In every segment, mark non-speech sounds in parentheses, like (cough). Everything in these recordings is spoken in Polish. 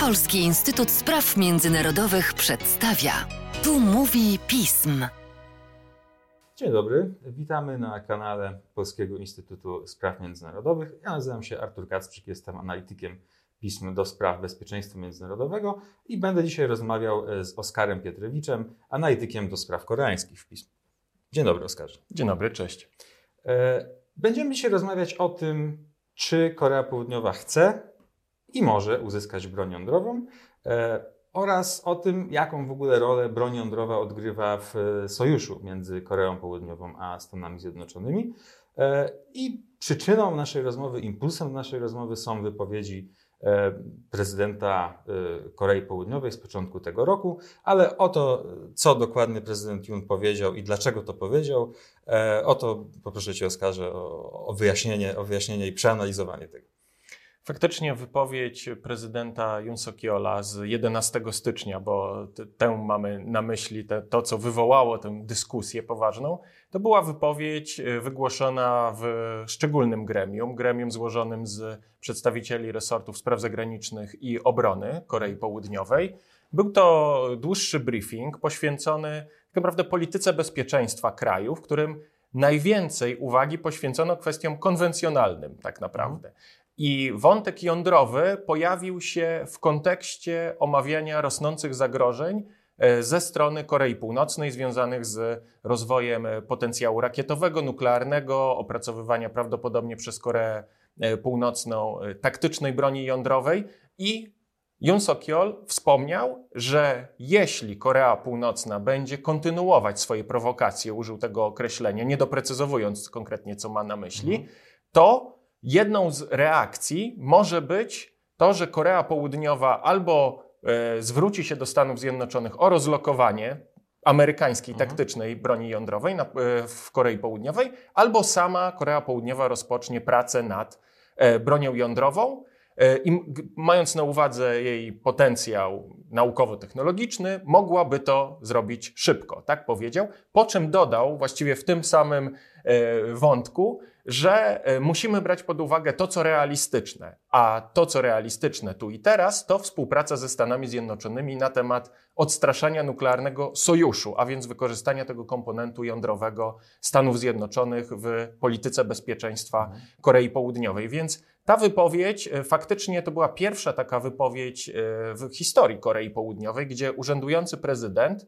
Polski Instytut Spraw Międzynarodowych przedstawia. Tu mówi pism. Dzień dobry, witamy na kanale Polskiego Instytutu Spraw Międzynarodowych. Ja nazywam się Artur Kacprzyk, jestem analitykiem pism do spraw bezpieczeństwa międzynarodowego i będę dzisiaj rozmawiał e, z Oskarem Pietrewiczem, analitykiem do spraw koreańskich w pism. Dzień dobry, Oskarze. Dzień dobry, cześć. E, będziemy dzisiaj rozmawiać o tym, czy Korea Południowa chce i może uzyskać broń jądrową e, oraz o tym, jaką w ogóle rolę broń jądrowa odgrywa w sojuszu między Koreą Południową a Stanami Zjednoczonymi. I przyczyną naszej rozmowy, impulsem naszej rozmowy są wypowiedzi E, prezydenta e, Korei Południowej z początku tego roku, ale o to, co dokładnie prezydent Jun powiedział i dlaczego to powiedział, e, o to poproszę Cię, Oskarze, o, wyjaśnienie, o wyjaśnienie i przeanalizowanie tego. Faktycznie wypowiedź prezydenta Suk-yeola z 11 stycznia, bo tę mamy na myśli, te, to co wywołało tę dyskusję poważną, to była wypowiedź e, wygłoszona w szczególnym gremium, gremium złożonym z przedstawicieli resortów spraw zagranicznych i obrony Korei Południowej. Był to dłuższy briefing poświęcony tak naprawdę polityce bezpieczeństwa kraju, w którym najwięcej uwagi poświęcono kwestiom konwencjonalnym, tak naprawdę. I wątek jądrowy pojawił się w kontekście omawiania rosnących zagrożeń e, ze strony Korei Północnej związanych z rozwojem potencjału rakietowego, nuklearnego, opracowywania prawdopodobnie przez Koreę e, Północną e, taktycznej broni jądrowej i Yoon Suk-yeol wspomniał, że jeśli Korea Północna będzie kontynuować swoje prowokacje, użył tego określenia, nie doprecyzowując konkretnie, co ma na myśli, mhm. to jedną z reakcji może być to, że Korea Południowa albo e, zwróci się do Stanów Zjednoczonych o rozlokowanie amerykańskiej mhm. taktycznej broni jądrowej na, e, w Korei Południowej, albo sama Korea Południowa rozpocznie pracę nad e, bronią jądrową. I mając na uwadze jej potencjał naukowo-technologiczny, mogłaby to zrobić szybko, tak powiedział. Po czym dodał, właściwie w tym samym wątku, że e, musimy brać pod uwagę to, co realistyczne. A to, co realistyczne tu i teraz, to współpraca ze Stanami Zjednoczonymi na temat odstraszania nuklearnego sojuszu, a więc wykorzystania tego komponentu jądrowego Stanów Zjednoczonych w polityce bezpieczeństwa mhm. Korei Południowej. Więc ta wypowiedź e, faktycznie to była pierwsza taka wypowiedź e, w historii Korei Południowej, gdzie urzędujący prezydent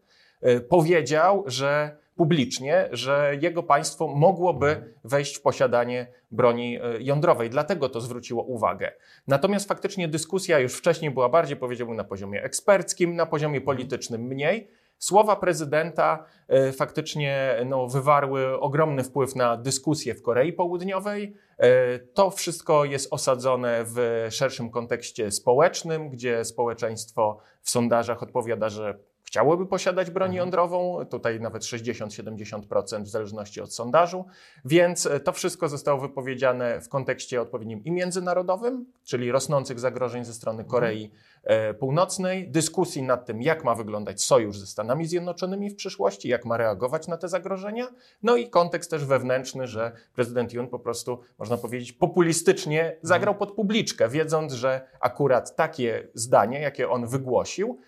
powiedział, że publicznie, że jego państwo mogłoby wejść w posiadanie broni e, jądrowej. Dlatego to zwróciło uwagę. Natomiast faktycznie dyskusja już wcześniej była bardziej, powiedziałbym, na poziomie eksperckim, na poziomie politycznym mniej. Słowa prezydenta e, faktycznie no, wywarły ogromny wpływ na dyskusję w Korei Południowej. E, to wszystko jest osadzone w szerszym kontekście społecznym, gdzie społeczeństwo w sondażach odpowiada, że chciałyby posiadać broń mhm. jądrową, tutaj nawet 60-70% w zależności od sondażu, więc e, to wszystko zostało wypowiedziane w kontekście odpowiednim i międzynarodowym, czyli rosnących zagrożeń ze strony mhm. Korei mhm. Północnej, dyskusji nad tym, jak ma wyglądać sojusz ze Stanami Zjednoczonymi w przyszłości, jak ma reagować na te zagrożenia, no i kontekst też wewnętrzny, że prezydent Jun po prostu, można powiedzieć, populistycznie mhm. zagrał pod publiczkę, wiedząc, że akurat takie zdanie, jakie on wygłosił,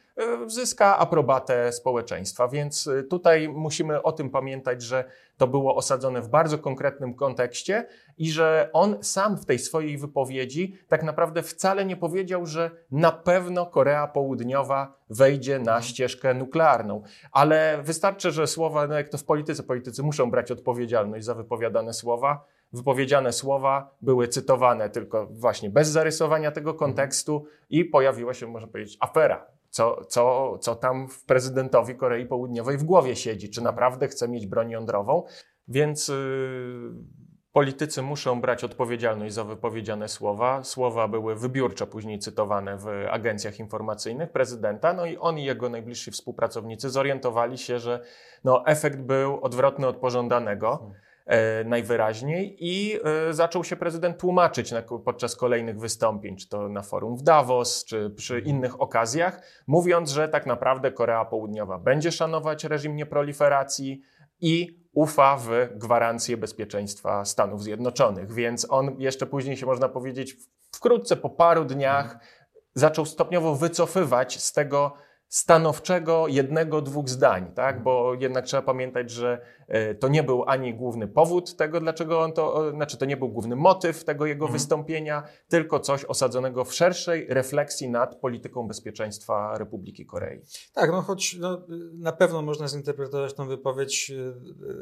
zyska aprobatę społeczeństwa. Więc e, tutaj musimy o tym pamiętać, że to było osadzone w bardzo konkretnym kontekście i że on sam w tej swojej wypowiedzi tak naprawdę wcale nie powiedział, że na pewno Korea Południowa wejdzie na ścieżkę nuklearną. Ale wystarczy, że słowa, no jak to w polityce, politycy muszą brać odpowiedzialność za wypowiadane słowa wypowiedziane słowa były cytowane tylko właśnie bez zarysowania tego kontekstu i pojawiła się, można powiedzieć, afera co, co, co tam w prezydentowi Korei Południowej w głowie siedzi. Czy naprawdę chce mieć broń jądrową? Więc yy, politycy muszą brać odpowiedzialność za wypowiedziane słowa. Słowa były wybiórczo później cytowane w agencjach informacyjnych prezydenta, no i on i jego najbliżsi współpracownicy zorientowali się, że no, efekt był odwrotny od pożądanego. E, najwyraźniej i e, zaczął się prezydent tłumaczyć podczas kolejnych wystąpień, czy to na forum w Davos, czy przy mhm. innych okazjach, mówiąc, że tak naprawdę Korea Południowa będzie szanować reżim nieproliferacji i ufa w gwarancję bezpieczeństwa Stanów Zjednoczonych. Więc on jeszcze później się można powiedzieć wkrótce po paru dniach mhm zaczął stopniowo wycofywać z tego stanowczego jednego, dwóch zdań, tak? Bo jednak trzeba pamiętać, że e, to nie był ani główny powód tego, dlaczego on to, znaczy to nie był główny motyw tego jego mhm. wystąpienia, tylko coś osadzonego w szerszej refleksji nad polityką bezpieczeństwa Republiki Korei. Tak, no choć no, na pewno można zinterpretować tą wypowiedź,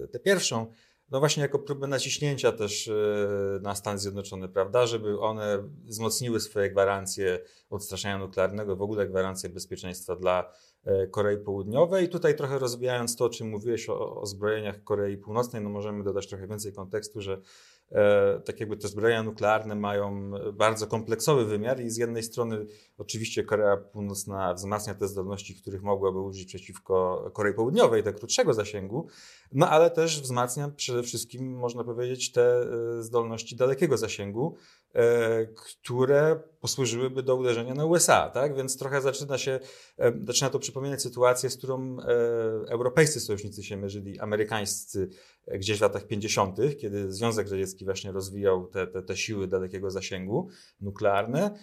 e, tę pierwszą, no właśnie jako próbę naciśnięcia też e, na Stany Zjednoczone, prawda, żeby one wzmocniły swoje gwarancje odstraszania nuklearnego, w ogóle gwarancje bezpieczeństwa dla e, Korei Południowej. I tutaj trochę rozwijając to, o czym mówiłeś o, o zbrojeniach Korei Północnej, no możemy dodać trochę więcej kontekstu, że tak jakby te zbrojenia nuklearne mają bardzo kompleksowy wymiar i z jednej strony oczywiście Korea Północna wzmacnia te zdolności, których mogłaby użyć przeciwko Korei Południowej, te krótszego zasięgu, no ale też wzmacnia przede wszystkim, można powiedzieć, te e, zdolności dalekiego zasięgu, E, które posłużyłyby do uderzenia na USA, tak? Więc trochę zaczyna się, e, zaczyna to przypominać sytuację, z którą e, europejscy sojusznicy się mierzyli, amerykańscy gdzieś w latach 50., kiedy Związek Radziecki właśnie rozwijał te, te, te siły dalekiego zasięgu nuklearne.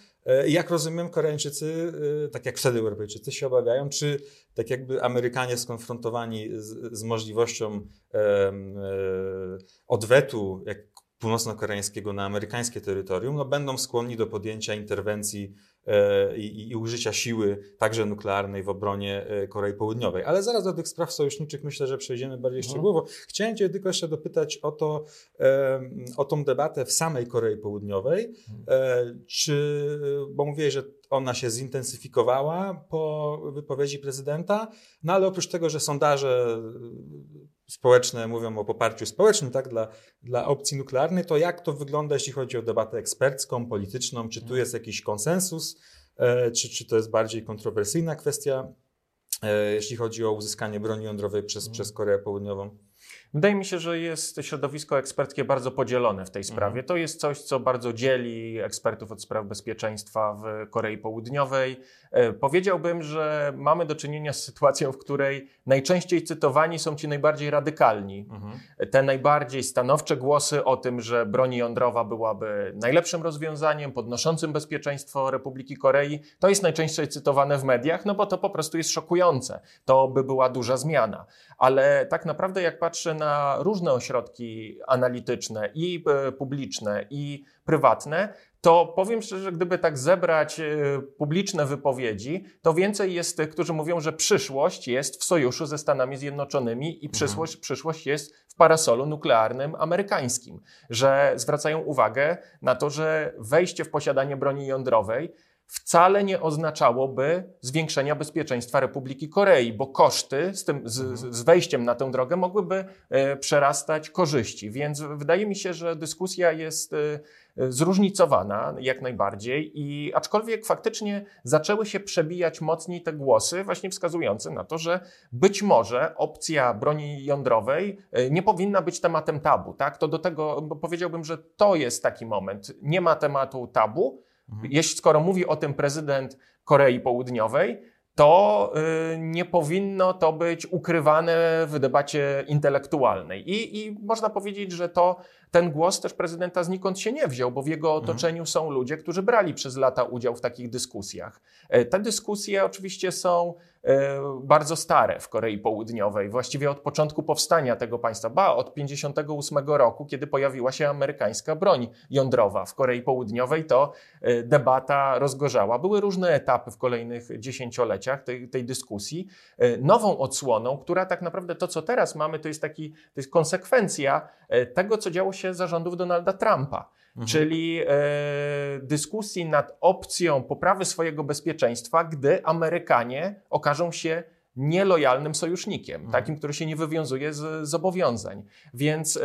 Jak rozumiem, Koreańczycy, tak jak wtedy Europejczycy, się obawiają, czy tak jakby Amerykanie skonfrontowani z, z możliwością odwetu, jak północno-koreańskiego na amerykańskie terytorium, no będą skłonni do podjęcia interwencji e, i, i, użycia siły, także nuklearnej, w obronie e, Korei Południowej. Ale zaraz do tych spraw sojuszniczych myślę, że przejdziemy bardziej mhm. szczegółowo. Chciałem Cię tylko jeszcze dopytać o to, e, o tą debatę w samej Korei Południowej. Mhm. Czy, bo mówiłeś, że ona się zintensyfikowała po wypowiedzi prezydenta, no ale oprócz tego, że sondaże społeczne mówią o poparciu społecznym tak, dla, dla opcji nuklearnej, to jak to wygląda, jeśli chodzi o debatę ekspercką, polityczną? Czy tu mhm. jest jakiś konsensus, e, czy, czy to jest bardziej kontrowersyjna kwestia, e, jeśli chodzi o uzyskanie broni jądrowej przez, mhm. przez Koreę Południową? Wydaje mi się, że jest środowisko eksperckie bardzo podzielone w tej sprawie. Mhm. To jest coś, co bardzo dzieli ekspertów od spraw bezpieczeństwa w Korei Południowej. E, powiedziałbym, że mamy do czynienia z sytuacją, w której najczęściej cytowani są ci najbardziej radykalni. Mhm. Te najbardziej stanowcze głosy o tym, że broń jądrowa byłaby najlepszym rozwiązaniem, podnoszącym bezpieczeństwo Republiki Korei, to jest najczęściej cytowane w mediach, no bo to po prostu jest szokujące. To by była duża zmiana. Ale tak naprawdę, jak patrzę na różne ośrodki analityczne i e, publiczne, i prywatne, to powiem szczerze, że gdyby tak zebrać e, publiczne wypowiedzi, to więcej jest tych, którzy mówią, że przyszłość jest w sojuszu ze Stanami Zjednoczonymi i mhm. przyszłość, mhm. przyszłość jest w parasolu nuklearnym amerykańskim. Że zwracają uwagę na to, że wejście w posiadanie broni jądrowej wcale nie oznaczałoby zwiększenia bezpieczeństwa Republiki Korei, bo koszty z, tym, z, mhm. z wejściem na tę drogę mogłyby e, przerastać korzyści. Więc wydaje mi się, że dyskusja jest e, zróżnicowana jak najbardziej i aczkolwiek faktycznie zaczęły się przebijać mocniej te głosy właśnie wskazujące na to, że być może opcja broni jądrowej e, nie powinna być tematem tabu, tak? To do tego powiedziałbym, że to jest taki moment. Nie ma tematu tabu, Mhm. Jeśli skoro mówi o tym prezydent Korei Południowej, to y, nie powinno to być ukrywane w debacie intelektualnej. I, I, można powiedzieć, że to ten głos też prezydenta znikąd się nie wziął, bo w jego mhm. otoczeniu są ludzie, którzy brali przez lata udział w takich dyskusjach. E, te dyskusje oczywiście są e, bardzo stare w Korei Południowej, właściwie od początku powstania tego państwa, ba, od 58 roku, kiedy pojawiła się amerykańska broń jądrowa w Korei Południowej, to e, debata rozgorzała. Były różne etapy w kolejnych dziesięcioleciach tej, tej dyskusji. Nową odsłoną, która tak naprawdę to, co teraz mamy, to jest taki, to jest konsekwencja tego, co działo się się zarządów Donalda Trumpa. Mhm. Czyli e, dyskusji nad opcją poprawy swojego bezpieczeństwa, gdy Amerykanie okażą się nielojalnym sojusznikiem, mhm. takim, który się nie wywiązuje z zobowiązań. Więc, yy,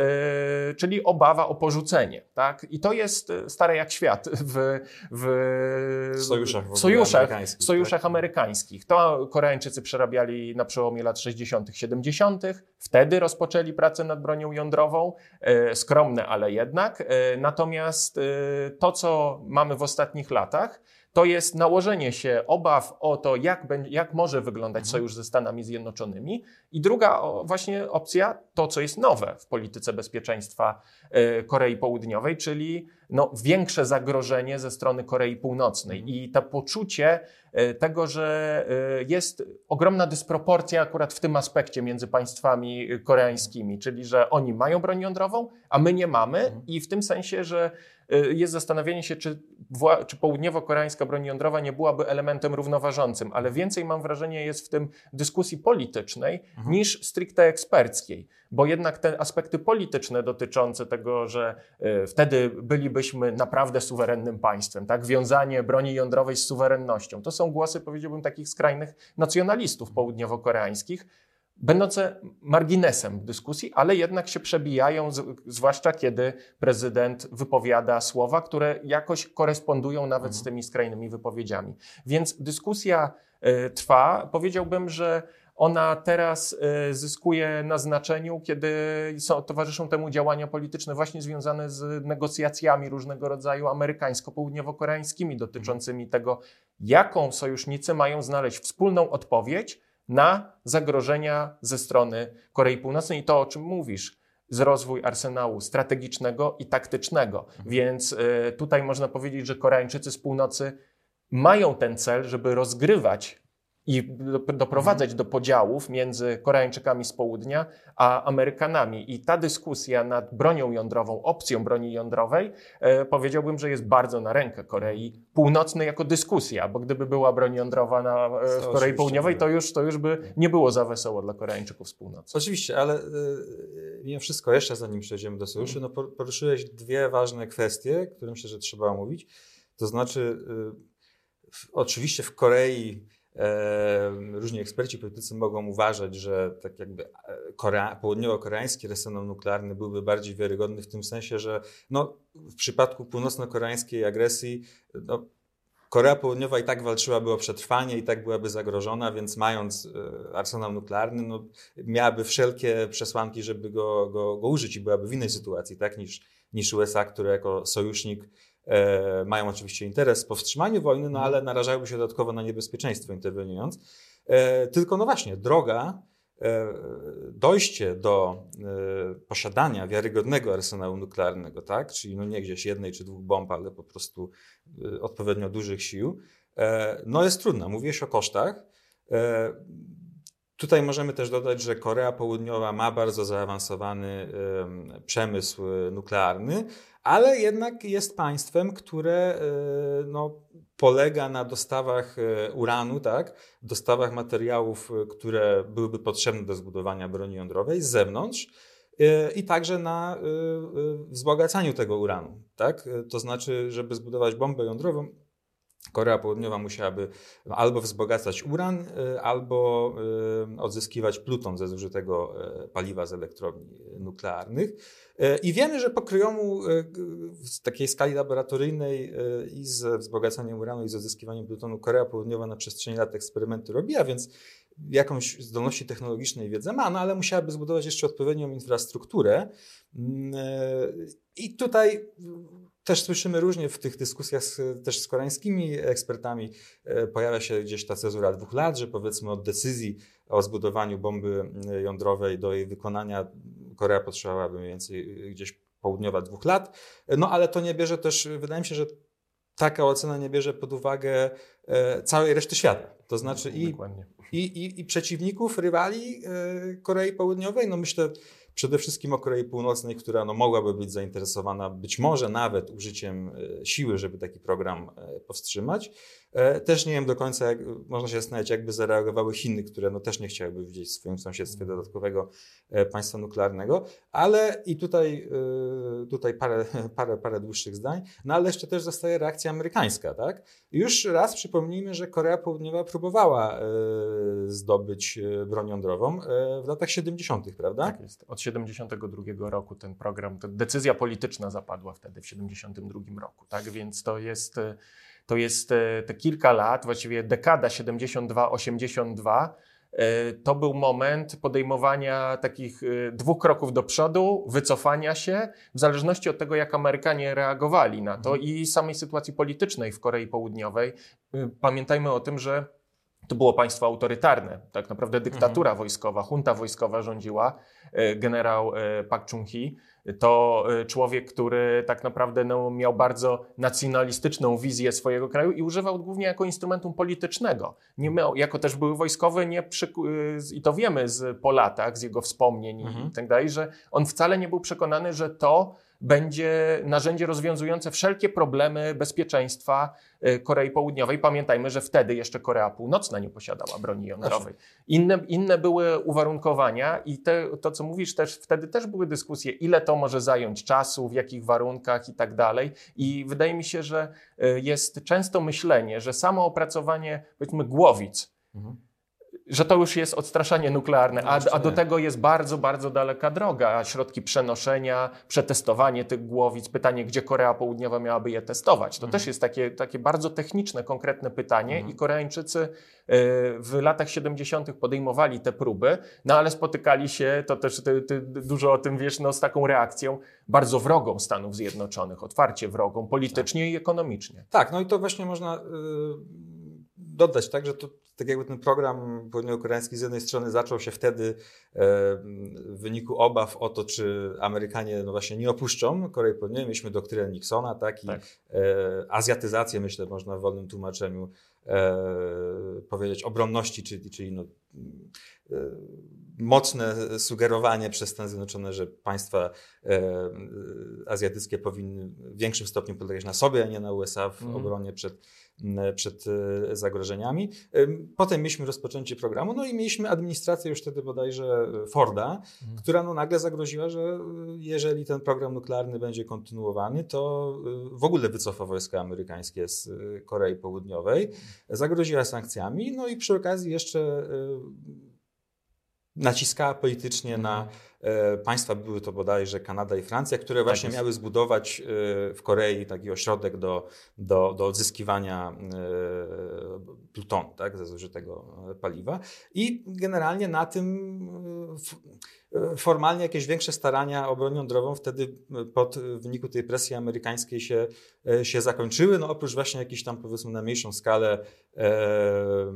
czyli obawa o porzucenie. Tak? I to jest e, stare jak świat w, w, w sojuszach, w sojuszach, amerykańskich, sojuszach tak? amerykańskich. To Koreańczycy przerabiali na przełomie lat 60., 70., wtedy rozpoczęli pracę nad bronią jądrową, yy, skromne, ale jednak. Yy, natomiast to, co mamy w ostatnich latach, to jest nałożenie się obaw o to, jak, jak może wyglądać mhm. sojusz ze Stanami Zjednoczonymi. I druga właśnie opcja, to co jest nowe w polityce bezpieczeństwa e, Korei Południowej, czyli no, większe zagrożenie ze strony Korei Północnej. Mhm. I to poczucie e, tego, że e, jest ogromna dysproporcja akurat w tym aspekcie między państwami koreańskimi, czyli że oni mają broń jądrową, a my nie mamy, Mhm. i w tym sensie, że jest zastanowienie się, czy, czy południowo-koreańska broń jądrowa nie byłaby elementem równoważącym, ale więcej mam wrażenie jest w tym dyskusji politycznej Mhm. niż stricte eksperckiej, bo jednak te aspekty polityczne dotyczące tego, że e, wtedy bylibyśmy naprawdę suwerennym państwem, tak? Wiązanie broni jądrowej z suwerennością. To są głosy, powiedziałbym, takich skrajnych nacjonalistów południowo-koreańskich, będące marginesem dyskusji, ale jednak się przebijają, zwłaszcza kiedy prezydent wypowiada słowa, które jakoś korespondują nawet z tymi skrajnymi wypowiedziami. Więc dyskusja e, trwa. Powiedziałbym, że ona teraz e, zyskuje na znaczeniu, kiedy są, towarzyszą temu działania polityczne właśnie związane z negocjacjami różnego rodzaju amerykańsko-południowo-koreańskimi dotyczącymi tego, jaką sojusznicy mają znaleźć wspólną odpowiedź na zagrożenia ze strony Korei Północnej i to, o czym mówisz, z rozwój arsenału strategicznego i taktycznego. Więc y, tutaj można powiedzieć, że Koreańczycy z północy mają ten cel, żeby rozgrywać i do- doprowadzać do podziałów między Koreańczykami z południa a Amerykanami. I ta dyskusja nad bronią jądrową, opcją broni jądrowej, e, powiedziałbym, że jest bardzo na rękę Korei Północnej jako dyskusja, bo gdyby była broń jądrowa na, e, w Korei Południowej, to już, to już by nie było za wesoło dla Koreańczyków z północy. Oczywiście, ale y, mimo wszystko, jeszcze zanim przejdziemy do sojuszu, no por- poruszyłeś dwie ważne kwestie, które myślę, że trzeba omówić. To znaczy, y, w, oczywiście w Korei różni eksperci, politycy mogą uważać, że tak jakby e, Korea, południowo-koreański arsenał nuklearny byłby bardziej wiarygodny w tym sensie, że no, w przypadku północno-koreańskiej agresji no, Korea Południowa i tak walczyłaby o przetrwanie, i tak byłaby zagrożona, więc mając e, arsenał nuklearny, no, miałaby wszelkie przesłanki, żeby go, go, go użyć i byłaby w innej sytuacji, tak, niż, niż USA, które jako sojusznik mają oczywiście interes w powstrzymaniu wojny, no ale narażałyby się dodatkowo na niebezpieczeństwo interweniując. E, tylko no właśnie, droga, e, dojście do e, posiadania wiarygodnego arsenału nuklearnego, tak, czyli no nie gdzieś jednej czy dwóch bomb, ale po prostu e, odpowiednio dużych sił, e, no jest trudna. Mówiłeś o kosztach. Tutaj możemy też dodać, że Korea Południowa ma bardzo zaawansowany em, przemysł e, nuklearny, ale jednak jest państwem, które e, no, polega na dostawach e, uranu, tak? dostawach materiałów, które byłyby potrzebne do zbudowania broni jądrowej z zewnątrz i także na wzbogacaniu tego uranu. Tak? To znaczy, żeby zbudować bombę jądrową, Korea Południowa musiałaby albo wzbogacać uran, y, albo y, odzyskiwać pluton ze zużytego y, paliwa z elektrowni nuklearnych. I wiemy, że pokryjomu w takiej skali laboratoryjnej i z wzbogacaniem uranu, i z odzyskiwaniem plutonu Korea Południowa na przestrzeni lat eksperymenty robiła, więc jakąś zdolności technologiczne i wiedzę ma, no ale musiałaby zbudować jeszcze odpowiednią infrastrukturę. Mm, I tutaj też słyszymy różnie w tych dyskusjach z, też z koreańskimi ekspertami. e, Pojawia się gdzieś ta cezura dwóch lat, że powiedzmy od decyzji o zbudowaniu bomby e, jądrowej do jej wykonania Korea potrzebowałaby mniej więcej e, gdzieś południowa dwóch lat. No ale to nie bierze też, wydaje mi się, że taka ocena nie bierze pod uwagę całej reszty świata. To znaczy i i, i, i przeciwników, rywali Korei Południowej. No myślę przede wszystkim o Korei Północnej, która no, mogłaby być zainteresowana być może nawet użyciem e, siły, żeby taki program e, powstrzymać. E, Też nie wiem do końca, jak, można się zastanawiać, jakby zareagowały Chiny, które no, też nie chciałyby widzieć w swoim sąsiedztwie dodatkowego e, państwa nuklearnego, ale i tutaj, e, tutaj parę, (laughs) parę, parę dłuższych zdań, no ale jeszcze też zostaje reakcja amerykańska, tak? Już raz przypomnijmy, że Korea Południowa próbowała zdobyć broń jądrową w latach 70., prawda? Tak jest. Od 72 roku ten program, decyzja polityczna zapadła wtedy w 72 roku, tak? Więc to jest, to jest e, te kilka lat, właściwie dekada 72-82. e, To był moment podejmowania takich e, dwóch kroków do przodu, wycofania się, w zależności od tego, jak Amerykanie reagowali na to i samej sytuacji politycznej w Korei Południowej. Pamiętajmy o tym, że to było państwo autorytarne, tak naprawdę dyktatura mhm. wojskowa, junta wojskowa rządziła, generał Pak Chung-hee. To e, człowiek, który tak naprawdę no, miał bardzo nacjonalistyczną wizję swojego kraju i używał głównie jako instrumentu politycznego. Nie miał, jako też były wojskowy, nie przy, i to wiemy z, po latach, z jego wspomnień mhm. i tak dalej, że on wcale nie był przekonany, że to będzie narzędzie rozwiązujące wszelkie problemy bezpieczeństwa y, Korei Południowej. Pamiętajmy, że wtedy jeszcze Korea Północna nie posiadała broni jądrowej. Inne, inne były uwarunkowania i te, to, co mówisz, też wtedy też były dyskusje, ile to może zająć czasu, w jakich warunkach i tak dalej. I wydaje mi się, że y, jest często myślenie, że samo opracowanie, powiedzmy, głowic, mhm że to już jest odstraszanie nuklearne, a, a, do tego jest bardzo, bardzo daleka droga. Środki przenoszenia, przetestowanie tych głowic, pytanie, gdzie Korea Południowa miałaby je testować. To mhm. też jest takie, takie bardzo techniczne, konkretne pytanie mhm. i Koreańczycy y, w latach 70. podejmowali te próby, no ale spotykali się, to też ty, ty dużo o tym wiesz, no, z taką reakcją bardzo wrogą Stanów Zjednoczonych, otwarcie wrogą, politycznie tak. i ekonomicznie. Tak, no i to właśnie można... Y dodać, tak, że to tak jakby ten program południowo-koreański z jednej strony zaczął się wtedy e, w wyniku obaw o to, czy Amerykanie no właśnie nie opuszczą Korei Południowej. Mieliśmy doktrynę Nixona, tak, i tak. E, azjatyzację, myślę, można w wolnym tłumaczeniu e, powiedzieć, obronności, czyli, czyli no, mocne sugerowanie przez Stany Zjednoczone, że państwa azjatyckie powinny w większym stopniu polegać na sobie, a nie na USA w mm. obronie przed przed e, zagrożeniami. Potem mieliśmy rozpoczęcie programu, no i mieliśmy administrację już wtedy bodajże Forda, mhm. która no nagle zagroziła, że e, jeżeli ten program nuklearny będzie kontynuowany, to e, w ogóle wycofa wojska amerykańskie z Korei Południowej. Zagroziła sankcjami, no i przy okazji jeszcze naciskała politycznie na mhm. E, państwa, były to bodajże Kanada i Francja, które tak właśnie tak miały zbudować e, w Korei taki ośrodek do, do, do odzyskiwania e, plutonu, tak, ze zużytego paliwa. I generalnie na tym formalnie jakieś większe starania o broń jądrową wtedy pod w wyniku tej presji amerykańskiej się, się zakończyły, no oprócz właśnie jakichś tam powiedzmy na mniejszą skalę e,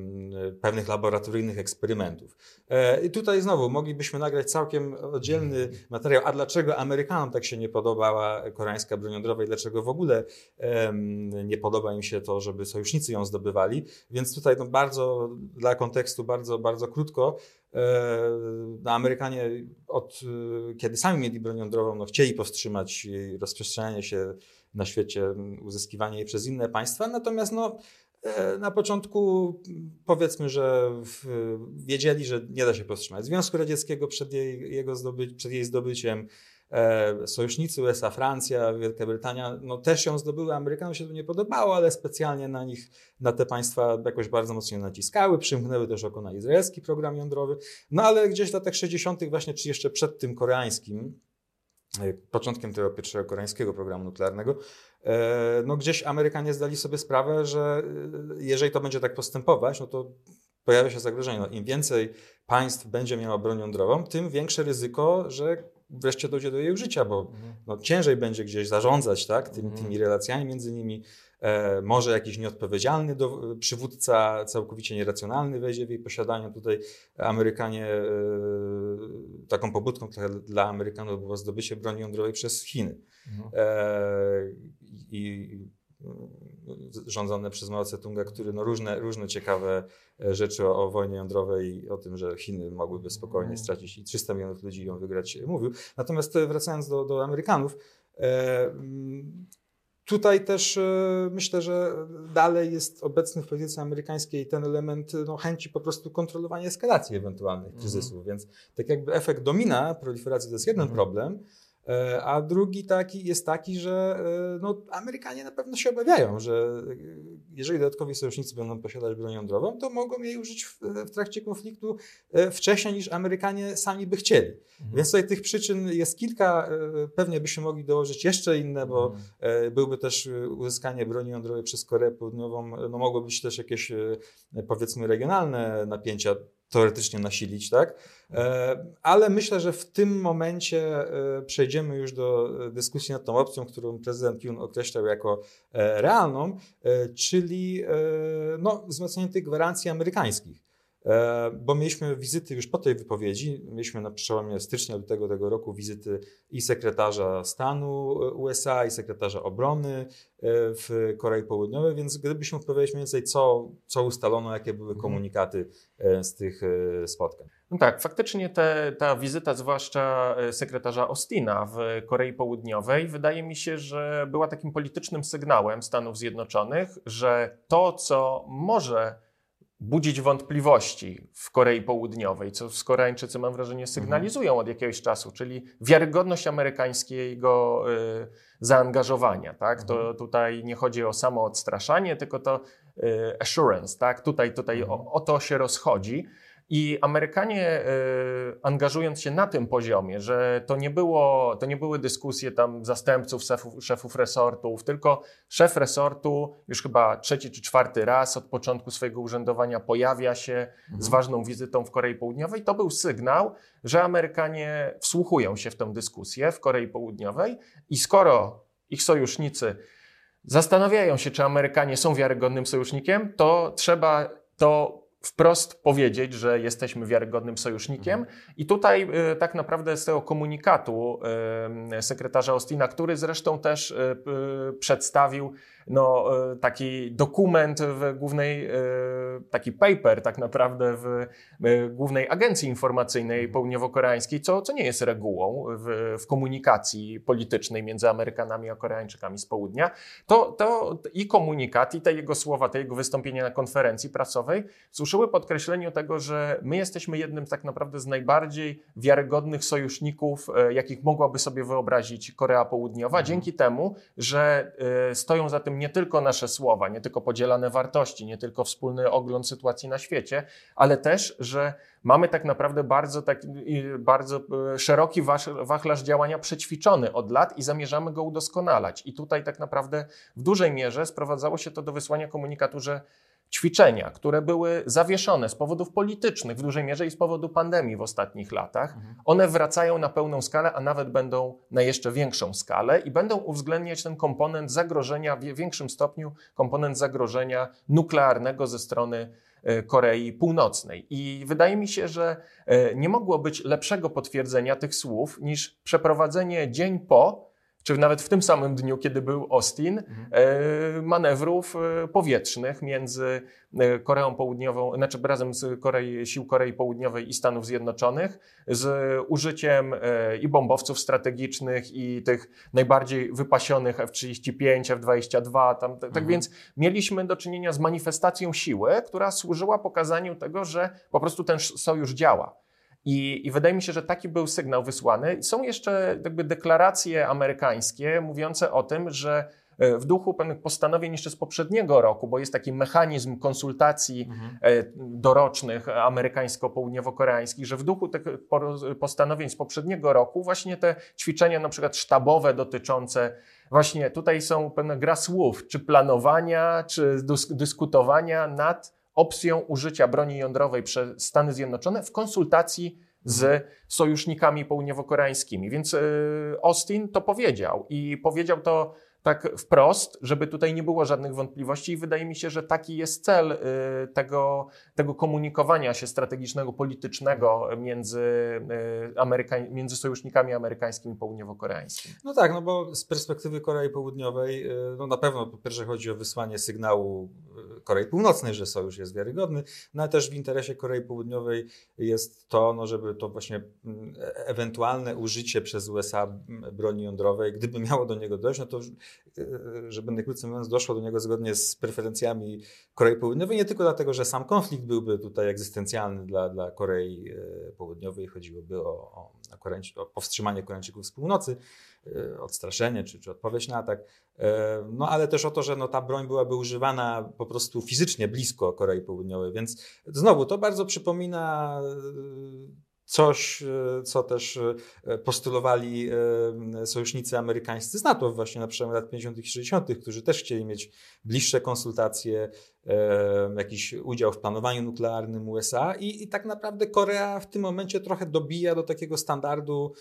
pewnych laboratoryjnych eksperymentów. E, I tutaj znowu moglibyśmy nagrać całkiem oddzielny materiał, a dlaczego Amerykanom tak się nie podobała koreańska broń jądrowa i dlaczego w ogóle e, nie podoba im się to, żeby sojusznicy ją zdobywali. Więc tutaj no, bardzo dla kontekstu, bardzo, bardzo krótko, no, Amerykanie od kiedy sami mieli broń jądrową, no, chcieli powstrzymać jej rozprzestrzenianie się na świecie, uzyskiwanie jej przez inne państwa, natomiast no, E, na początku powiedzmy, że wiedzieli, że nie da się powstrzymać Związku Radzieckiego przed jej, jego zdoby, przed jej zdobyciem. E, sojusznicy USA, Francja, Wielka Brytania, no też ją zdobyły. Amerykanom się to nie podobało, ale specjalnie na nich, na te państwa jakoś bardzo mocno naciskały. Przymknęły też oko na izraelski program jądrowy. No ale gdzieś w latach 60., właśnie czy jeszcze przed tym koreańskim, e, początkiem tego pierwszego koreańskiego programu nuklearnego, E, no gdzieś Amerykanie zdali sobie sprawę, że e, jeżeli to będzie tak postępować, no to pojawia się zagrożenie. No, Im więcej państw będzie miało broń jądrową, tym większe ryzyko, że wreszcie dojdzie do jej użycia, bo mhm. no, ciężej będzie gdzieś zarządzać tak, tymi, mhm. tymi relacjami między nimi. E, może jakiś nieodpowiedzialny do, przywódca, całkowicie nieracjonalny wejdzie w jej posiadanie. Tutaj Amerykanie, e, taką pobudką dla, Amerykanów było zdobycie broni jądrowej przez Chiny. Mhm. E, I rządzone przez Mao Tse-tunga, który no różne, różne ciekawe rzeczy o, o, wojnie jądrowej i o tym, że Chiny mogłyby spokojnie mhm. stracić i 300 milionów ludzi ją wygrać, mówił. Natomiast wracając do, do Amerykanów, e, Tutaj też e, myślę, że dalej jest obecny w polityce amerykańskiej ten element no, chęci po prostu kontrolowania eskalacji ewentualnych mhm. kryzysów. Mm. Więc tak jakby efekt domina proliferacji to jest jeden mm -hmm. problem, E, a drugi taki jest taki, że e, no, Amerykanie na pewno się obawiają, że e, jeżeli dodatkowi sojusznicy będą posiadać broń jądrową, to mogą jej użyć w, w trakcie konfliktu wcześniej niż Amerykanie sami by chcieli. Mhm. Więc tutaj tych przyczyn jest kilka, pewnie byśmy mogli dołożyć jeszcze inne, bo mhm. byłby też uzyskanie broni jądrowej przez Koreę Południową, no mogły być też jakieś powiedzmy regionalne napięcia teoretycznie nasilić, tak? E, ale myślę, że w tym momencie e, przejdziemy już do dyskusji nad tą opcją, którą prezydent Yoon określał jako e, realną, czyli no, wzmocnienie tych gwarancji amerykańskich. Bo mieliśmy wizyty już po tej wypowiedzi, mieliśmy na przełomie stycznia do tego, roku wizyty i sekretarza stanu USA, i sekretarza obrony w Korei Południowej, więc gdybyśmy powiedzieć mniej więcej, co, co ustalono, jakie były mhm. komunikaty z tych spotkań. No tak, faktycznie te, ta wizyta, zwłaszcza e, sekretarza Ostina w Korei Południowej, wydaje mi się, że była takim politycznym sygnałem Stanów Zjednoczonych, że to, co może budzić wątpliwości w Korei Południowej, co Koreańczycy, mam wrażenie, sygnalizują od jakiegoś czasu, czyli wiarygodność amerykańskiego y, zaangażowania. Tak? To mhm. tutaj nie chodzi o samo odstraszanie, tylko to y, assurance. Tak? Tutaj, tutaj o, o to się rozchodzi. I Amerykanie, y, angażując się na tym poziomie, że to nie, było, to nie były dyskusje tam zastępców, szefów, szefów resortów, tylko szef resortu już chyba trzeci czy czwarty raz od początku swojego urzędowania pojawia się mhm. z ważną wizytą w Korei Południowej, to był sygnał, że Amerykanie wsłuchują się w tę dyskusję w Korei Południowej i skoro ich sojusznicy zastanawiają się, czy Amerykanie są wiarygodnym sojusznikiem, to trzeba to wprost powiedzieć, że jesteśmy wiarygodnym sojusznikiem. Mhm. I tutaj y, tak naprawdę z tego komunikatu y, sekretarza Ostina, który zresztą też y, przedstawił no, e, taki dokument w głównej, e, taki paper tak naprawdę w e, głównej agencji informacyjnej południowo-koreańskiej, co, co nie jest regułą w, w komunikacji politycznej między Amerykanami a Koreańczykami z południa, to, to i komunikat, i te jego słowa, te jego wystąpienie na konferencji prasowej służyły podkreśleniu tego, że my jesteśmy jednym tak naprawdę z najbardziej wiarygodnych sojuszników, jakich mogłaby sobie wyobrazić Korea Południowa, mhm. dzięki temu, że stoją za tym tym nie tylko nasze słowa, nie tylko podzielane wartości, nie tylko wspólny ogląd sytuacji na świecie, ale też, że mamy tak naprawdę bardzo, tak, bardzo e, szeroki wachlarz działania przećwiczony od lat i zamierzamy go udoskonalać. I tutaj tak naprawdę w dużej mierze sprowadzało się to do wysłania komunikatu, że ćwiczenia, które były zawieszone z powodów politycznych w dużej mierze i z powodu pandemii w ostatnich latach, mhm. one wracają na pełną skalę, a nawet będą na jeszcze większą skalę i będą uwzględniać ten komponent zagrożenia w większym stopniu, komponent zagrożenia nuklearnego ze strony e, Korei Północnej. I wydaje mi się, że e, nie mogło być lepszego potwierdzenia tych słów niż przeprowadzenie dzień po czy nawet w tym samym dniu, kiedy był Austin, mhm. E, manewrów e, powietrznych między e, Koreą Południową, znaczy razem z Korei, sił Korei Południowej i Stanów Zjednoczonych, z użyciem i bombowców strategicznych, i tych najbardziej wypasionych F-35, F-22. Tam, tak mhm. więc mieliśmy do czynienia z manifestacją siły, która służyła pokazaniu tego, że po prostu ten sojusz działa. I, I, wydaje mi się, że taki był sygnał wysłany. Są jeszcze jakby deklaracje amerykańskie mówiące o tym, że e, w duchu pewnych postanowień jeszcze z poprzedniego roku, bo jest taki mechanizm konsultacji mhm. E, dorocznych amerykańsko-południowo-koreańskich, że w duchu tych postanowień z poprzedniego roku właśnie te ćwiczenia na przykład sztabowe dotyczące właśnie tutaj są pewne gra słów, czy planowania, czy dyskutowania nad opcją użycia broni jądrowej przez Stany Zjednoczone w konsultacji z sojusznikami południowo-koreańskimi. Więc e, Austin to powiedział i powiedział to tak wprost, żeby tutaj nie było żadnych wątpliwości i wydaje mi się, że taki jest cel y, tego, tego komunikowania się strategicznego, politycznego między, Ameryka- między sojusznikami amerykańskimi i południowo-koreańskimi. No tak, no bo z perspektywy Korei Południowej no na pewno po pierwsze chodzi o wysłanie sygnału Korei Północnej, że sojusz jest wiarygodny, no ale też w interesie Korei Południowej jest to, no żeby to właśnie mm, e-, ewentualne użycie przez USA broni jądrowej, gdyby miało do niego dojść, no to żeby najkrócej mówiąc doszło do niego zgodnie z preferencjami Korei Południowej, nie tylko dlatego, że sam konflikt byłby tutaj egzystencjalny dla, dla Korei e, Południowej, chodziłoby o, o, o powstrzymanie Koreańczyków z północy, e, odstraszenie czy, czy odpowiedź na atak, e, no ale też o to, że no, ta broń byłaby używana po prostu fizycznie blisko Korei Południowej, więc znowu to bardzo przypomina Coś, co też postulowali sojusznicy amerykańscy z NATO właśnie na przełomie lat 50. i 60., którzy też chcieli mieć bliższe konsultacje, jakiś udział w planowaniu nuklearnym USA i, i tak naprawdę Korea w tym momencie trochę dobija do takiego standardu,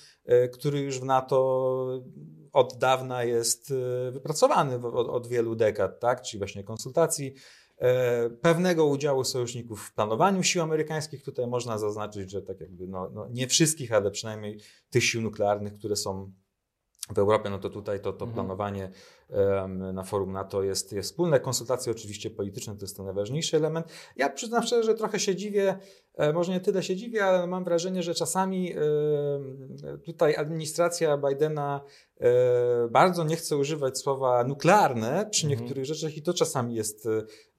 który już w NATO od dawna jest wypracowany od, od wielu dekad, tak? czyli właśnie konsultacji E, pewnego udziału sojuszników w planowaniu sił amerykańskich. Tutaj można zaznaczyć, że tak jakby no, no nie wszystkich, ale przynajmniej tych sił nuklearnych, które są w Europie, no to tutaj to, to mhm. planowanie um, na forum NATO jest, jest wspólne. Konsultacje oczywiście polityczne to jest ten najważniejszy element. Ja przyznam szczerze, że trochę się dziwię, e, może nie tyle się dziwię, ale mam wrażenie, że czasami e, tutaj administracja Bidena e, bardzo nie chce używać słowa nuklearne przy mhm. niektórych rzeczach i to czasami jest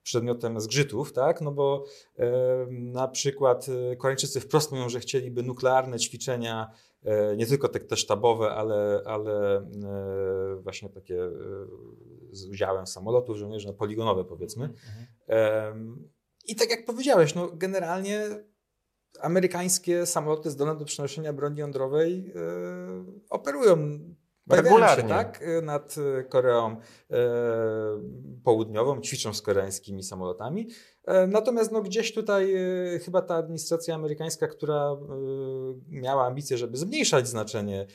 przedmiotem zgrzytów, tak? No bo e, na przykład e, Koreańczycy wprost mówią, że chcieliby nuklearne ćwiczenia, e, nie tylko te, te sztabowe, ale, ale e, właśnie takie e, z udziałem samolotów żołnierzy, no, poligonowe powiedzmy. Mhm. I tak jak powiedziałeś, no generalnie amerykańskie samoloty zdolne do przenoszenia broni jądrowej e, operują Regularnie. Się, tak, nad e, Koreą e, Południową, ćwiczą z koreańskimi samolotami. E, natomiast no, gdzieś tutaj e, chyba ta administracja amerykańska, która miała ambicje, żeby zmniejszać znaczenie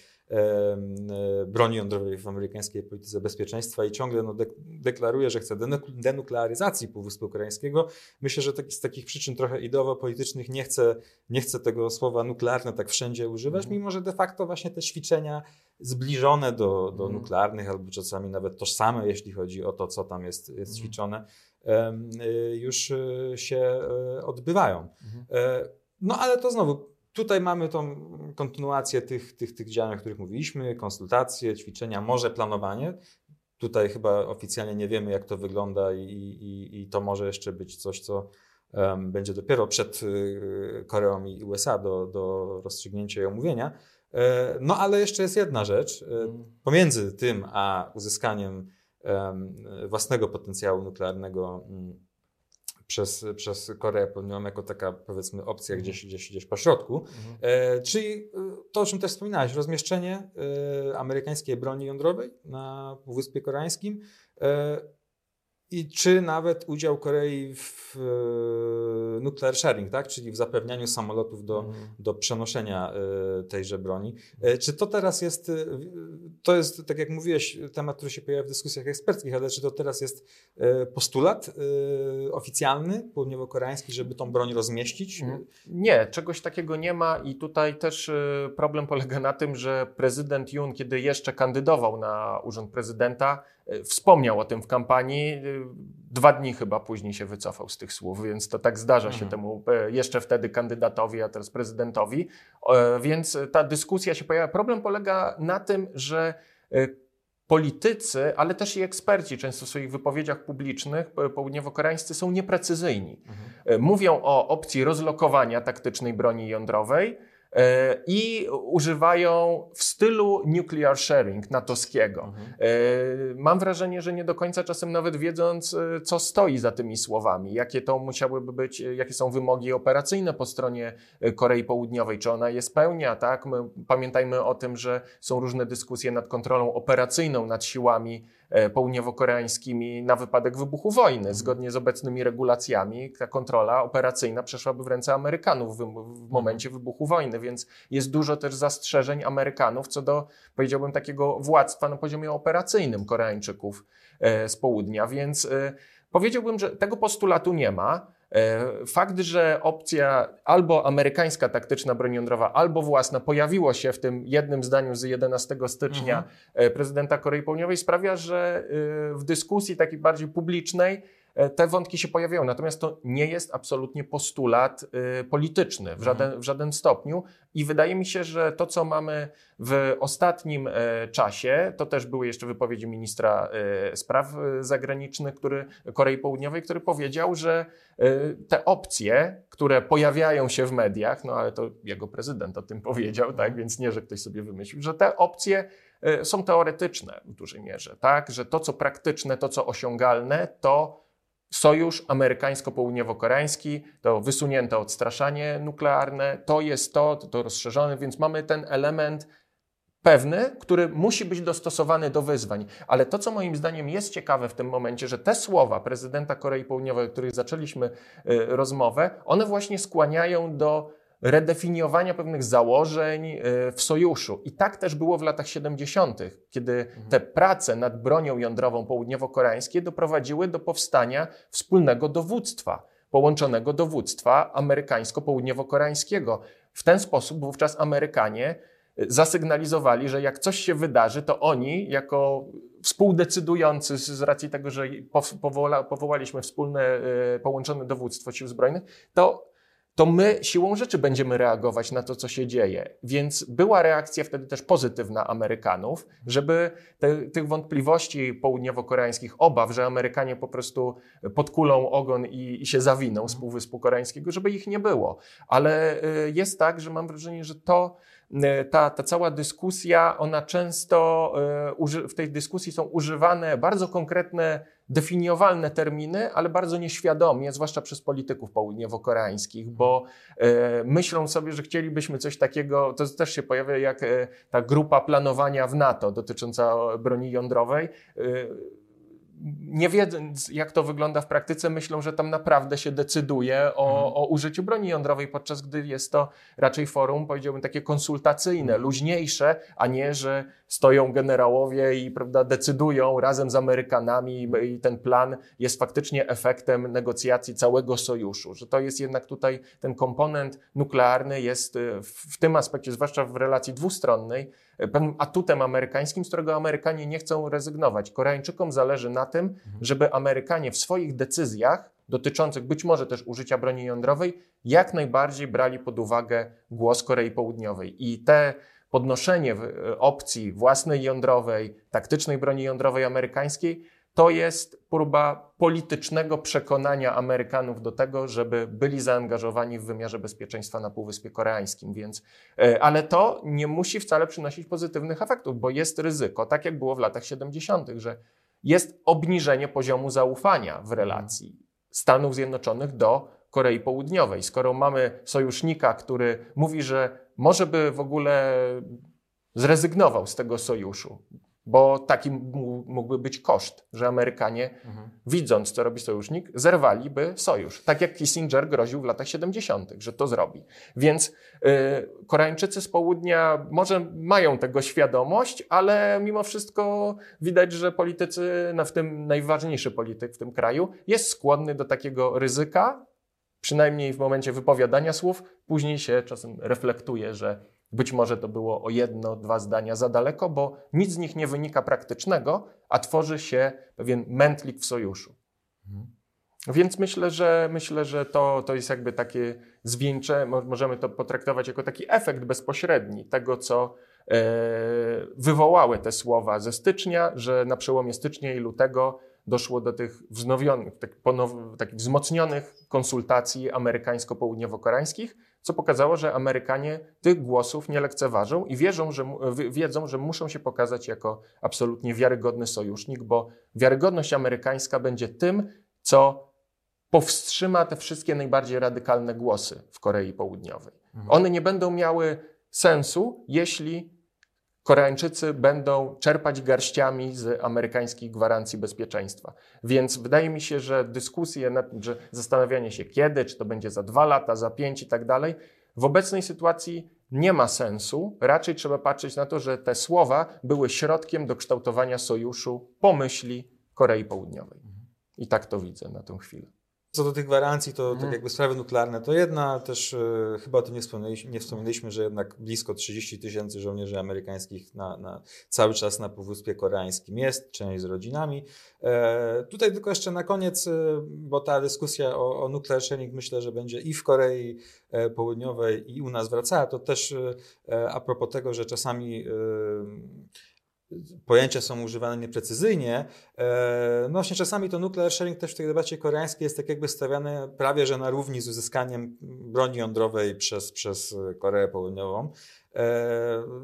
broni jądrowej w amerykańskiej polityce bezpieczeństwa i ciągle no, deklaruje, że chce denuklearyzacji Półwyspu Koreańskiego. Myślę, że tak, z takich przyczyn trochę ideowo-politycznych nie chce, nie chce tego słowa nuklearne tak wszędzie używać, mm. mimo że de facto właśnie te ćwiczenia zbliżone do, do mm. nuklearnych albo czasami nawet tożsame, jeśli chodzi o to, co tam jest, jest mm. ćwiczone, y, już y, się odbywają. Mhm. E, no ale to znowu Tutaj mamy tą kontynuację tych, tych, tych działań, o których mówiliśmy, konsultacje, ćwiczenia, może planowanie. Tutaj chyba oficjalnie nie wiemy, jak to wygląda, i, i, i to może jeszcze być coś, co um, będzie dopiero przed y, Koreą i USA do, do rozstrzygnięcia i omówienia. E, no ale jeszcze jest jedna rzecz. E, mhm. Pomiędzy tym a uzyskaniem własnego potencjału nuklearnego mm, przez, przez Koreę Południową jako taka powiedzmy opcja mhm. gdzieś, gdzieś, gdzieś po środku. Mhm. E, czyli e, to, o czym też wspominałeś, rozmieszczenie e, amerykańskiej broni jądrowej na Półwyspie Koreańskim e, i czy nawet udział Korei w e, nuclear sharing, tak? czyli w zapewnianiu samolotów do, mm. do przenoszenia e, tejże broni. E, czy to teraz jest, to jest, tak jak mówiłeś, temat, który się pojawia w dyskusjach eksperckich, ale czy to teraz jest postulat oficjalny, południowo-koreański, żeby tą broń rozmieścić? Mhm. Nie, czegoś takiego nie ma i tutaj też problem polega na tym, że prezydent Jun, kiedy jeszcze kandydował na urząd prezydenta, Wspomniał o tym w kampanii, dwa dni chyba później się wycofał z tych słów, więc to tak zdarza się mhm. temu e, jeszcze wtedy kandydatowi, a teraz prezydentowi. E, więc ta dyskusja się pojawia. Problem polega na tym, że e, politycy, ale też i eksperci często w swoich wypowiedziach publicznych południowo-koreańscy są nieprecyzyjni. Mhm. Mówią o opcji rozlokowania taktycznej broni jądrowej, E, i używają w stylu nuclear sharing natowskiego. Mhm. E, mam wrażenie, że nie do końca czasem nawet wiedząc, e, co stoi za tymi słowami, jakie to musiałyby być, jakie są wymogi operacyjne po stronie Korei Południowej, czy ona je spełnia, tak? My pamiętajmy o tym, że są różne dyskusje nad kontrolą operacyjną nad siłami E, południowo-koreańskimi na wypadek wybuchu wojny. Mhm. Zgodnie z obecnymi regulacjami ta kontrola operacyjna przeszłaby w ręce Amerykanów w, w mhm. momencie wybuchu wojny, więc jest dużo też zastrzeżeń Amerykanów co do, powiedziałbym, takiego władztwa na poziomie operacyjnym Koreańczyków e, z południa, więc e, powiedziałbym, że tego postulatu nie ma. E, fakt, że opcja albo amerykańska taktyczna broń jądrowa, albo własna pojawiło się w tym jednym zdaniu z 11 stycznia mhm. E, prezydenta Korei Południowej sprawia, że e, w dyskusji takiej bardziej publicznej te wątki się pojawiają. Natomiast to nie jest absolutnie postulat y, polityczny w żaden, mhm. w żaden stopniu. I wydaje mi się, że to, co mamy w ostatnim e, czasie, to też były jeszcze wypowiedzi ministra e, spraw zagranicznych który, Korei Południowej, który powiedział, że te opcje, które pojawiają się w mediach, no ale to jego prezydent o tym powiedział, tak, więc nie, że ktoś sobie wymyślił, że te opcje są teoretyczne w dużej mierze, tak, że to, co praktyczne, to, co osiągalne, to sojusz amerykańsko-południowo-koreański, to wysunięte odstraszanie nuklearne, to jest to, to, rozszerzone, więc mamy ten element pewny, który musi być dostosowany do wyzwań. Ale to, co moim zdaniem jest ciekawe w tym momencie, że te słowa prezydenta Korei Południowej, o których zaczęliśmy y, rozmowę, one właśnie skłaniają do redefiniowania pewnych założeń y, w sojuszu. I tak też było w latach 70., kiedy mhm. te prace nad bronią jądrową południowo-koreańskie doprowadziły do powstania wspólnego dowództwa, połączonego dowództwa amerykańsko-południowo-koreańskiego. W ten sposób wówczas Amerykanie zasygnalizowali, że jak coś się wydarzy, to oni, jako współdecydujący z racji tego, że powoła, powołaliśmy wspólne, e, połączone dowództwo sił zbrojnych, to, to my siłą rzeczy będziemy reagować na to, co się dzieje. Więc była reakcja wtedy też pozytywna Amerykanów, żeby te, tych wątpliwości południowo-koreańskich, obaw, że Amerykanie po prostu podkulą ogon i, i się zawiną z Półwyspu Koreańskiego, żeby ich nie było. Ale e, jest tak, że mam wrażenie, że to ta, ta cała dyskusja, ona często e, w tej dyskusji są używane bardzo konkretne, definiowalne terminy, ale bardzo nieświadomie, zwłaszcza przez polityków południowo-koreańskich, bo e, myślą sobie, że chcielibyśmy coś takiego, to też się pojawia jak ta grupa planowania w NATO dotycząca broni jądrowej nie wiedząc, jak to wygląda w praktyce, myślą, że tam naprawdę się decyduje o, mhm. o, użyciu broni jądrowej, podczas gdy jest to raczej forum, powiedziałbym, takie konsultacyjne, mhm. luźniejsze, a nie, że stoją generałowie i prawda, decydują razem z Amerykanami i ten plan jest faktycznie efektem negocjacji całego sojuszu. Że to jest jednak tutaj ten komponent nuklearny jest y, w tym aspekcie, zwłaszcza w relacji dwustronnej, pewnym atutem amerykańskim, z którego Amerykanie nie chcą rezygnować. Koreańczykom zależy na tym, mhm. żeby Amerykanie w swoich decyzjach dotyczących być może też użycia broni jądrowej jak najbardziej brali pod uwagę głos Korei Południowej. I te podnoszenie opcji własnej jądrowej, taktycznej broni jądrowej amerykańskiej to jest próba politycznego przekonania Amerykanów do tego, żeby byli zaangażowani w wymiarze bezpieczeństwa na Półwyspie Koreańskim. Więc, e, ale to nie musi wcale przynosić pozytywnych efektów, bo jest ryzyko, tak jak było w latach 70., że jest obniżenie poziomu zaufania w relacji Stanów Zjednoczonych do Korei Południowej. Skoro mamy sojusznika, który mówi, że może by w ogóle zrezygnował z tego sojuszu, bo taki mógłby być koszt, że Amerykanie, mhm. widząc, co robi sojusznik, zerwaliby sojusz. Tak jak Kissinger groził w latach 70., że to zrobi. Więc y, Koreańczycy z południa może mają tego świadomość, ale mimo wszystko widać, że politycy, no w tym najważniejszy polityk w tym kraju, jest skłonny do takiego ryzyka, przynajmniej w momencie wypowiadania słów, później się czasem reflektuje, że być może to było o jedno, dwa zdania za daleko, bo nic z nich nie wynika praktycznego, a tworzy się pewien mętlik w sojuszu. Mhm. Więc myślę, że myślę, że to, to jest jakby takie zwieńcze, możemy to potraktować jako taki efekt bezpośredni tego, co e, wywołały te słowa ze stycznia, że na przełomie stycznia i lutego doszło do tych wznowionych, tak, ponow, takich wzmocnionych konsultacji amerykańsko-południowo-koreańskich, co pokazało, że Amerykanie tych głosów nie lekceważą i wierzą, że, wiedzą, że muszą się pokazać jako absolutnie wiarygodny sojusznik, bo wiarygodność amerykańska będzie tym, co powstrzyma te wszystkie najbardziej radykalne głosy w Korei Południowej. Mhm. One nie będą miały sensu, jeśli Koreańczycy będą czerpać garściami z amerykańskich gwarancji bezpieczeństwa. Więc wydaje mi się, że dyskusje, że zastanawianie się kiedy, czy to będzie za dwa lata, za pięć i tak dalej, w obecnej sytuacji nie ma sensu. Raczej trzeba patrzeć na to, że te słowa były środkiem do kształtowania sojuszu pomyśli Korei Południowej. I tak to widzę na tę chwilę. Co do tych gwarancji, to tak mhm. jakby sprawy nuklearne to jedna, też y, chyba o tym nie wspomnieliśmy, nie wspomnieliśmy, że jednak blisko 30 tysięcy żołnierzy amerykańskich na, na, cały czas na Półwyspie Koreańskim jest, część z rodzinami. E, tutaj tylko jeszcze na koniec, y, bo ta dyskusja o, o nuclear sharing myślę, że będzie i w Korei e, Południowej i u nas wracała, to też e, a propos tego, że czasami pojęcia są używane nieprecyzyjnie. No właśnie czasami to nuclear sharing też w tej debacie koreańskiej jest tak jakby stawiane prawie, że na równi z uzyskaniem broni jądrowej przez, przez Koreę Południową.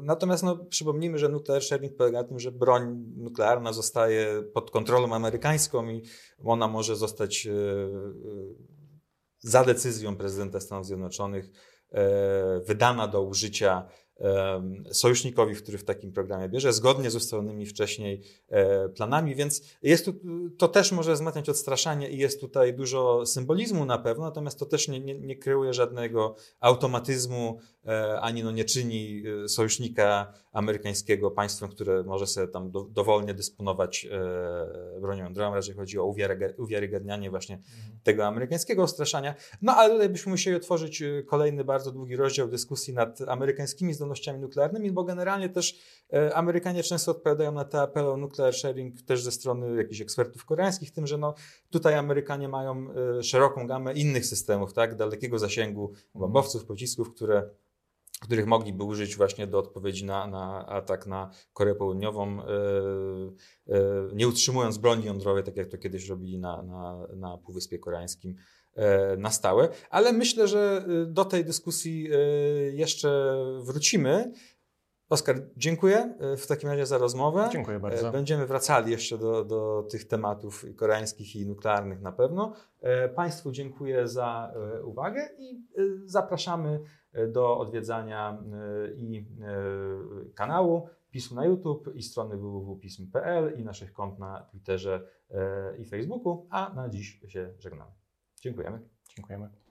Natomiast no, przypomnijmy, że nuclear sharing polega na tym, że broń nuklearna zostaje pod kontrolą amerykańską i ona może zostać za decyzją prezydenta Stanów Zjednoczonych wydana do użycia sojusznikowi, który w takim programie bierze, zgodnie z ustalonymi wcześniej e, planami, więc jest tu, to też może wzmacniać odstraszanie i jest tutaj dużo symbolizmu na pewno, natomiast to też nie, nie, nie kreuje żadnego automatyzmu, ani no nie czyni e, sojusznika amerykańskiego państwem, które może sobie tam do, dowolnie dysponować bronią jądrową. Raczej chodzi o uwiarygadnianie właśnie mhm. tego amerykańskiego odstraszania. No ale tutaj byśmy musieli otworzyć kolejny bardzo długi rozdział dyskusji nad amerykańskimi zdolnościami nuklearnymi, bo generalnie też e, Amerykanie często odpowiadają na te apele o nuclear sharing też ze strony jakichś ekspertów koreańskich, tym, że no, tutaj Amerykanie mają e, szeroką gamę innych systemów, tak, dalekiego zasięgu bombowców, pocisków, które których mogliby użyć właśnie do odpowiedzi na, na atak na Koreę Południową, yy, yy, nie utrzymując broni jądrowej, tak jak to kiedyś robili na, na, na Półwyspie Koreańskim. E, na stałe, ale myślę, że do tej dyskusji jeszcze wrócimy. Oskar, dziękuję w takim razie za rozmowę. Dziękuję bardzo. Będziemy wracali jeszcze do, do tych tematów koreańskich i nuklearnych na pewno. E, państwu dziękuję za uwagę i zapraszamy do odwiedzania i kanału PiSu na YouTube i strony www.pism.pl i naszych kont na Twitterze i Facebooku, a na dziś się żegnamy. Dziękujemy. Dziękujemy.